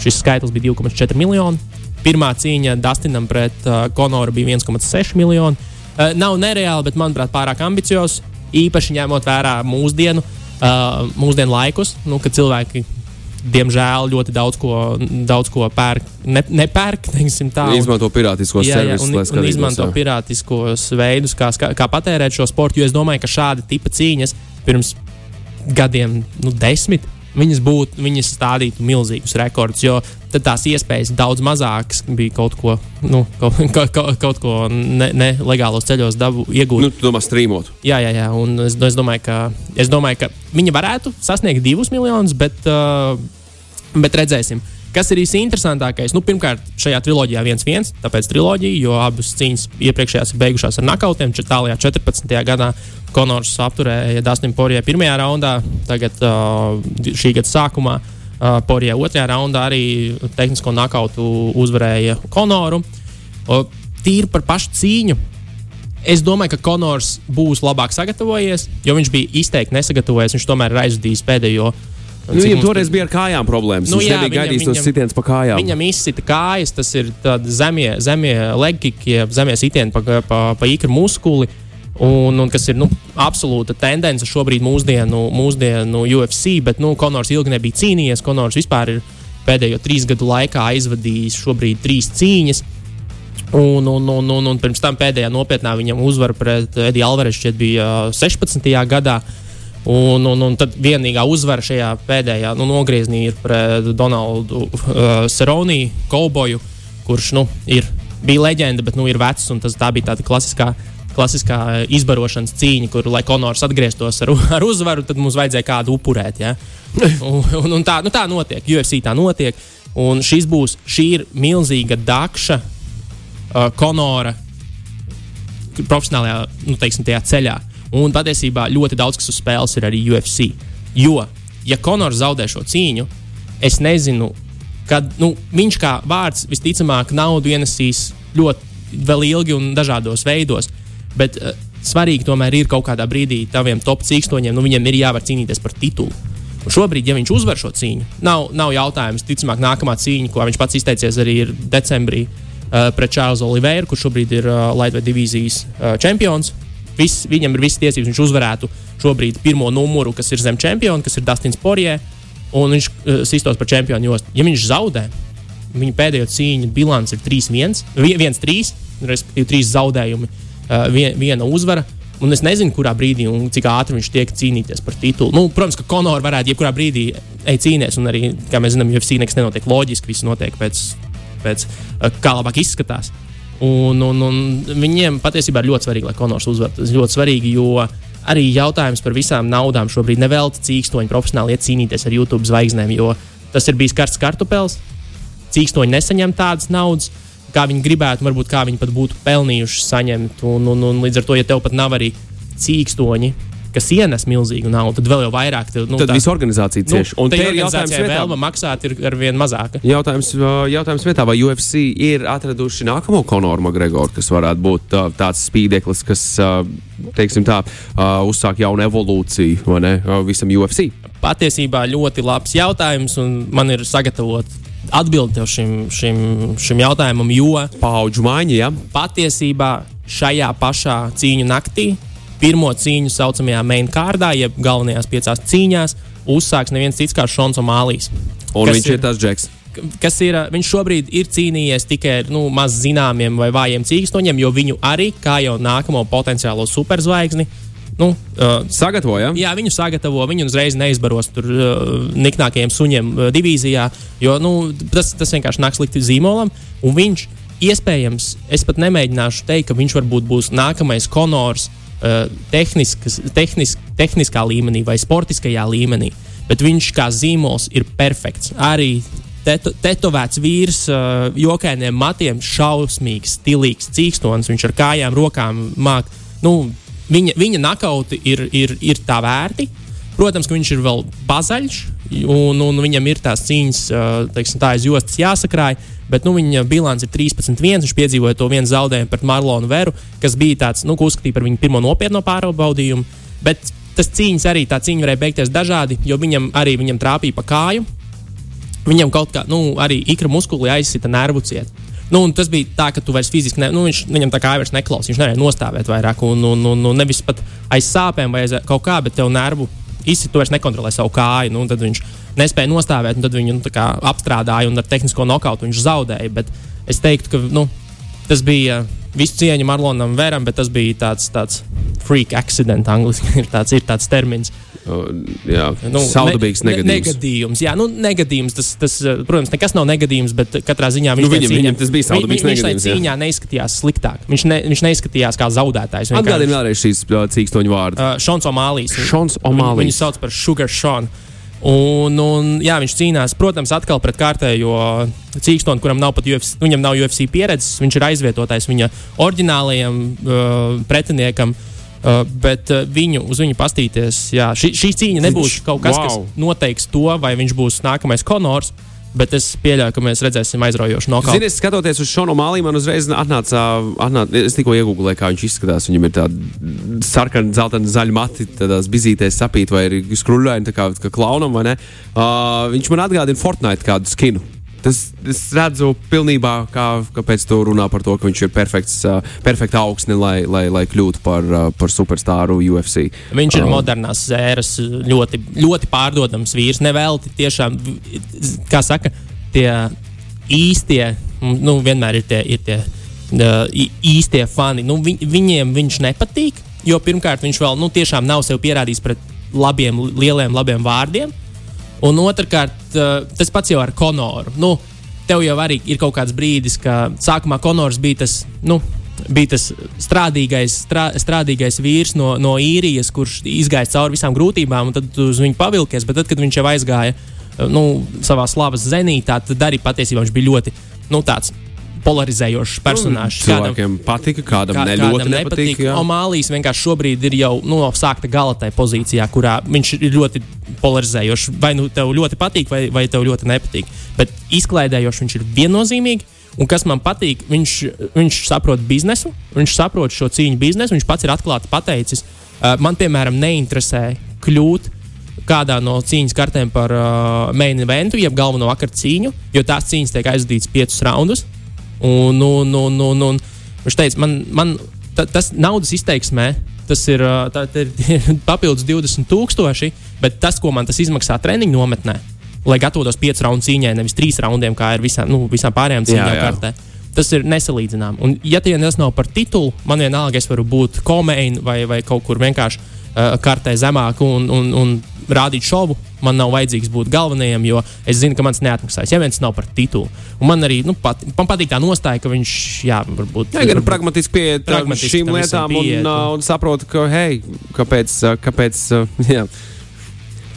šis skaitlis bija 2,4 miljoni. Pirmā cīņa Dustinam pret uh, Konoru bija 1,6 miljoni. Uh, nav nereāli, bet manuprāt, pārāk ambiciozs. Īpaši ņemot vērā mūsdienu, uh, mūsdienu laikus, nu, kad cilvēki diemžēl ļoti daudz ko, daudz ko pērk. Ne, nepērk, teiksim, tā. Izmanto pirātiskos jā, jā, un, un izmanto jā. pirātiskos veidus, kā, kā patērēt šo sportu. Jo es domāju, ka šāda tipa cīņas pirms gadiem, nu, desmit viņas būtu, viņas stādītu milzīgus rekordus, jo tad tās iespējas daudz mazākas bija kaut ko, nu, kaut, kaut, kaut ko nelegālos ne ceļos dabu, iegūt. Nu, tu domā, strīmot. Jā, jā, jā, un es, es, domāju, ka, es domāju, ka viņi varētu sasniegt divus miljonus, bet, uh, bet redzēsim. Kas ir īsi interesantākais? Nu, pirmkārt, šajā triloģijā viens viens, tāpēc triloģija, jo abas cīņas iepriekšējās ir beigušās ar nakautiem. Tālākajā 14. gadā Konors apturēja Dāsnam Porijai pirmajā raundā, tagad uh, šī gada sākumā uh, Porijai otrajā raundā arī tehnisko nakautu uzvarēja Konoru. Uh, tīri par pašu cīņu. Es domāju, ka Konors būs labāk sagatavojies, jo viņš bija izteikti nesagatavojies. Viņš tomēr ir aizvadījis pēdējo uh, Nu, viņam toreiz bija ar kājām problēmas. Nu, viņš jā, nebija gaidījis tos sitienus pa kājām. Viņam izsita kājas, tas ir zemie, zemie legkiki, zemie sitieni pa, pa, pa īkra muskuli. Un, un kas ir nu, absolūta tendence šobrīd mūsdienu, mūsdienu UFC, bet nu, Konors ilgi nebija cīnījies. Konors vispār ir pēdējo trīs gadu laikā aizvadījis šobrīd trīs cīņas. Un, un, un, un, un pirms tam pēdējā nopietnā viņam uzvara pret Ediju Alvarešu šķiet bija uh, 16. gadā. Un, un, un tad vienīgā uzvara šajā pēdējā nu, nogriezienī ir pret Donaldu uh, Seroniju, Kauboju, kurš nu, ir, bija leģenda, bet nu, ir vecs. Tas, tā bija tāda klasiskā, klasiskā izbarošanas cīņa, kur, lai Konors atgrieztos ar, ar uzvaru, tad mums vajadzēja kādu upurēt. Ja? un, un, un tā, nu, tā notiek, UFC tā notiek. Un šis būs, šī ir milzīga dakša uh, Konora profesionālajā nu, teiksim, ceļā. Un patiesībā ļoti daudz kas uz spēles ir arī UFC. Jo, ja Konors zaudē šo cīņu, es nezinu, kad nu, viņš kā vārds visticamāk naudu ienesīs ļoti vēl ilgi un dažādos veidos. Bet uh, svarīgi tomēr ir kaut kādā brīdī taviem top cīkstoņiem, nu viņiem ir jāvar cīnīties par titulu. Un šobrīd, ja viņš uzvar šo cīņu, nav, nav jautājums. Ticamāk, nākamā cīņa, ko viņš pats izteicies arī ir decembrī uh, pret Čārlzu Oliveru, kurš šobrīd ir uh, Latvijas divīzijas uh, čempions. Viss, viņam ir visas tiesības, viņš uzvarētu šobrīd pirmo numuru, kas ir zem čempiona, kas ir Dustins Porie, un viņš uh, sistos par čempionu jostu. Ja viņš zaudē, viņa pēdējo cīņu bilants ir 3-1, 1-3, respektīvi 3 zaudējumi, uh, vien, viena uzvara. Un es nezinu, kurā brīdī un cik ātri viņš tiek cīnīties par titulu. Nu, protams, ka Konors varētu jebkurā brīdī ej cīnīties, un arī, kā mēs zinām, UFC nekas nenotiek loģiski, viss notiek pēc, pēc kā labāk izskatās. Un, un, un viņiem patiesībā ir ļoti svarīgi, lai Konors uzvarētu. Tas ir ļoti svarīgi, jo arī jautājums par visām naudām šobrīd nevelti cīkstoņi profesionāli iet cīnīties ar YouTube zvaigznēm, jo tas ir bijis karsts kartupēlis. Cīkstoņi nesaņem tādas naudas kā viņi gribētu, varbūt kā viņi pat būtu pelnījuši saņemt. Un, un, un līdz ar to, ja tev pat nav arī cīkstoņi, kas ienes milzīgu naudu, tad vēl jau vairāk. Tev, nu, tad visa organizācija cieši. Nu, un te ir jautājums, vai vēlme maksāt ir ar vien mazāka. Jautājums, jautājums vietā, vai UFC ir atraduši nākamo Konoru Makgregoru, kas varētu būt tāds spīdeklis, kas, teiksim tā, uzsāk jaunu evolūciju ne, uh, visam UFC? Patiesībā ļoti labs jautājums, un man ir sagatavots atbildi šim, šim, šim jautājumam, jo paudžu maiņa, ja? patiesībā šajā pašā cīņu naktī, pirmo cīņu saucamajā main kārdā, jeb galvenajās piecās cīņās, uzsāks neviens cits kā Šons O'Mālijs. Un viņš ir, ir tas džeks. Kas ir, viņš šobrīd ir cīnījies tikai ar nu, maz zināmiem vai vājiem cīkstoņiem, jo viņu arī, kā jau nākamo potenciālo superzvaigzni, nu, uh, sagatavo. Ja? Jā, viņu sagatavo. Viņu uzreiz neizbaros tur uh, niknākajiem suņiem uh, divīzijā, jo nu, tas, tas vienkārši nāks slikti zīmolam. Un viņš iespējams, es pat nemēģināšu teikt, ka viņš varbūt būs nākamais konors tehniskas, tehnis, tehniskā līmenī vai sportiskajā līmenī. Bet viņš kā zīmols ir perfekts. Arī teto, tetovēts vīrs, uh, jokainiem matiem, šausmīgs, stilīgs, cīkstons. Viņš ar kājām, rokām mākslinieks. Nu, viņa, viņa nakauti ir, ir, ir tā vērti. Protams, ka viņš ir vēl bazaļš, un, un viņam ir tās cīņas, teiksim, tā aiz jostas jāsakrāj. Bet nu, viņa bilants ir 13-1. Viņš piedzīvoja to vienu zaudējumu pret Marlonu Veru, kas bija tāds, nu, ko uzskatīja par viņu pirmo nopietno pārbaudījumu. Bet tas cīņas arī tā cīņa varēja beigties dažādi, jo viņam arī viņam trāpīja pa kāju. Viņam kaut kā, nu, arī ikra muskuļi aizsita nervu cietu. Nu, tas bija tā, ka tu vairs fiziski, ne, nu, viņš, viņam tā kā vairs neklausās. Viņš nevarēja nostāvēt vairāk, un, un, un, un nevis pat aiz sāpēm vai aiz kaut kā, bet tev nervu izsit, tu vairs nekontrolē savu kāju. Nu, tad viņš nespēja nostāvēt, un tad viņu nu, apstrādāja, un ar tehnisko nokautu viņš zaudēja. Bet es teiktu, ka nu, tas bija visu cieņu Marlonam Vēram, bet tas bija tāds, tāds freak accident, angļuiski ir tāds, ir tāds termins. Jā, nu, saudabīgs ne, negadījums. negadījums. Jā, nu, negadījums tas, tas, protams, nekas nav negadījums, bet katrā ziņā viņš nu, viņam, cīņā, viņam tas bija saudabīgs viņš, negadījums. Viņš cīņā neizskatījās sliktāk. Viņš, ne, viņš neizskatījās kā zaudētājs. Atgādini vēlreiz šīs cīkstoņu vārdus. Uh, Šons O'Mālijs. Šons O'Mālijs. Viņu sauc par Sugar Sean. Un, un, jā, viņš cīnās, protams, atkal pret kārtējo cīkstoni, kuram nav pat UFC, viņam nav UFC pieredzes. Viņš ir aizvietotājs viņa oriģinālajam uh, pretiniekam. Uh, bet uh, viņu, uz viņu pastīties, jā, šī, šī cīņa nebūs kaut kas, wow. kas noteiks to, vai viņš būs nākamais Konors. Bet es pieļauju, ka mēs redzēsim aizraujošu nokautu. Ziniet, skatoties uz Šonu Mālī, man uzreiz atnāca, atnāca es tikko iegūlēju, kā viņš izskatās. Viņam ir tāda sarkana, zeltaina, zaļa mati, tādās bizītēs sapīt, vai ir skruļaini, kā, kā klaunam, vai ne? Uh, viņš man atgādina Fortnite kādu skinu. Tas, es redzu, pilnībā, kā, kāpēc tu runā par to, ka viņš ir perfekts, uh, perfekts augsne, lai, lai, lai kļūtu par, uh, par superstāru UFC. Viņš ir um, modernās ēras, ļoti, ļoti pārdodams vīrs. Nevelti tiešām, kā saka, tie īstie, nu, vienmēr ir tie. Ir tie uh, īstie fani. Nu, vi, viņiem viņš nepatīk, jo pirmkārt viņš vēl nu, tiešām nav sev pierādījis pret labiem, lieliem, labiem vārdiem. Un otrkārt, uh, tas pats jau ar Konoru. Nu, tev jau arī ir kaut kāds brīdis, ka sākumā Konors bija tas. Nu, bija tas strādīgais, strā, strādīgais vīrs no, no īrijas, kurš izgāja cauri visām grūtībām, un tad uz viņu pavilkies. Bet tad, kad viņš jau aizgāja nu, savā slavas zenītā, tad arī patiesībā viņš bija ļoti nu, tāds polarizējošs personāžs. Cilvēkiem kādam, patika, kādam kā, ne ļoti kādam nepatīk. nepatīk Omālijas vienkārši šobrīd ir jau nu, sākta gala tajā pozīcijā, kurā viņš ir ļoti polarizējošs. Vai nu tev ļoti patīk, vai, vai tev ļoti nepatīk. Bet izklaidējošs viņš ir viennozīmīgi. Un kas man patīk, viņš, viņš saprot biznesu, viņš saprot šo cīņu biznesu. Viņš pats ir atklāti pateicis, uh, man, piemēram, neinteresē kļūt kādā no cīņas kartēm par uh, main eventu, jeb galveno vakaru cīņu, jo tās cīņas tiek aizdītas piecus raundus. Un, un, un, un, un viņš teica, man, man ta, tas naudas izteiksmē. Tas ir, tā, tā ir papildus 20,000, bet tas, ko man tas izmaksā treniņu nometnē, lai gatavotos piecu raundu cīņai, nevis trīs raundiem, kā ir visām, nu, visām pārējām cīņām kartē. Tas ir nesalīdzināms. Un, ja tie tas nav par titulu, man vienalga, es varu būt komēni vai, vai kaut kur vienkārši kartē zemāk un, un, un rādīt šovu. Man nav vajadzīgs būt galvenajam, jo es zinu, ka mans neatmaksājas. Ja viens nav par titulu. Un man arī nu, pat, man patīk tā nostāja, ka viņš, jā, varbūt. Jā, gan pragmatiski pieiet šīm lietām un, uh, un saprot, ka, hei, kāpēc, uh, kāpēc, jā.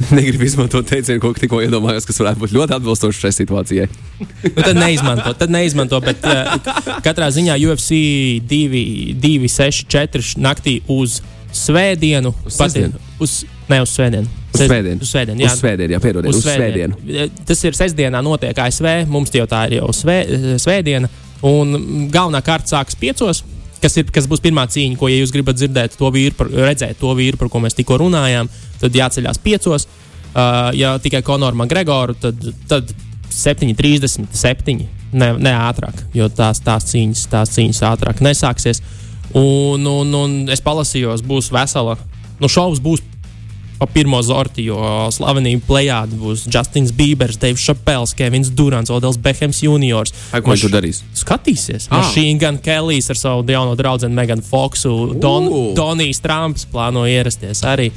Negribu izmantot teicienu, ko tikko iedomājos, kas varētu būt ļoti atbilstošs šai situācijai. nu, tad neizmanto, tad neizmanto. Bet uh, katrā ziņā UFC 2, 2 6, 4 naktī uz svētdienu. Uz, pati, uz, ne uz svētdienu. Uz svētdienu. Uz svētdienu, jā. Uz svētdienu, jā, piedodiet. Uz, uz svētdienu. svētdienu. Tas ir sestdienā notiek ASV, mums jau tā ir jau svē, svētdiena. Un galvenā kārta sākas piecos, kas, ir, kas būs pirmā cīņa, ko, ja jūs gribat dzirdēt to vīru, par, redzēt to vīru, par ko mēs tikko runājām, tad jāceļās piecos. Uh, ja tikai Konoru Makgregoru, tad, tad 7,37. Ne, ne ātrāk, jo tās, tās, cīņas, tās cīņas ātrāk nesāksies. Un, un, un es palasījos, būs vesela. Nu, šovs būs pa pirmo zorti, jo slavenība plējādi būs Justins Bībers, Deivs Šapels, Kevins Durants, Odels Behems Jr. Ko viņš tur darīs? Skatīsies. Ah. Mašīna gan Kelijs ar savu jauno draugu Meganu Foksu, Don, uh. Donijs Trumps plāno ierasties arī.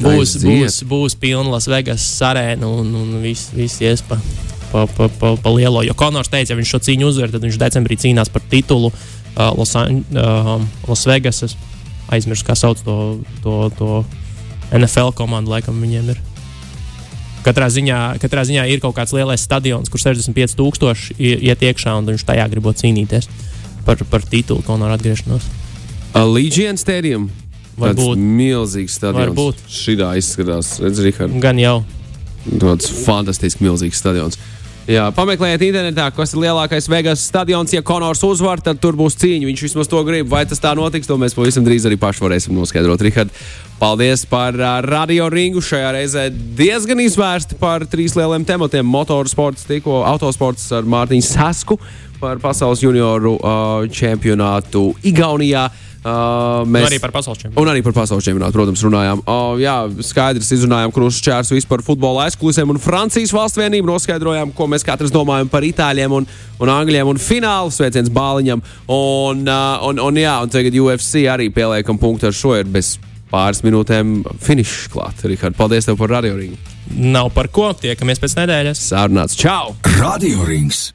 Būs, būs, būs pilna Las Vegas arēna un, un viss vis ies pa, pa, pa, pa, lielo. Jo Konors teica, ja viņš šo cīņu uzvar, tad viņš decembrī cīnās par titulu uh, Los, uh, Las Vegasas. Aizmirsu, kā sauc to, to, to NFL komanda laikam viņiem ir. Katrā ziņā, katrā ziņā ir kaut kāds lielais stadions, kur 65,000 iet iekšā, un viņš tajā gribot cīnīties par, par titulu, ko no atgriešanos. Legion Stadium. Varbūt milzīgs stadions. Varbūt. Šī tā izskatās, redz, Rihard. Gan jau. Tāds fantastisks, milzīgs stadions. Jā, pameklējiet internetā, kas ir lielākais Vegas stadions. Ja Konors uzvar, tad tur būs cīņa. Viņš vismaz to grib. Vai tas tā notiks, to mēs pavisam drīz arī paši varēsim noskaidrot. Rihard, paldies par uh, radio ringu. Šajā reizē diezgan izvērsti par trīs lieliem tematiem - motorsports, tikko autosports ar Mārtiņu Sasku par pasaules junioru uh, čempionātu Igaunijā. Uh, mēs, un arī par pasaules čempionātu. Un arī par pasaules čempionātu, protams, runājām. Uh, jā, skaidrs, izrunājām krustu čērsu vispār futbola aizkulisēm un Francijas valsts vienību. Noskaidrojām, ko mēs katrs domājam par itāļiem un, un angļiem un finālu sveiciens bāliņam. Un, uh, un, un, jā, un tagad UFC arī pieliekam punktu ar šo ir bez pāris minūtēm finišs klāt. Rihard, paldies tev par radio ringu. Nav par ko. Tiekamies pēc nedēļas. Sārunāts. Čau! Radio rings!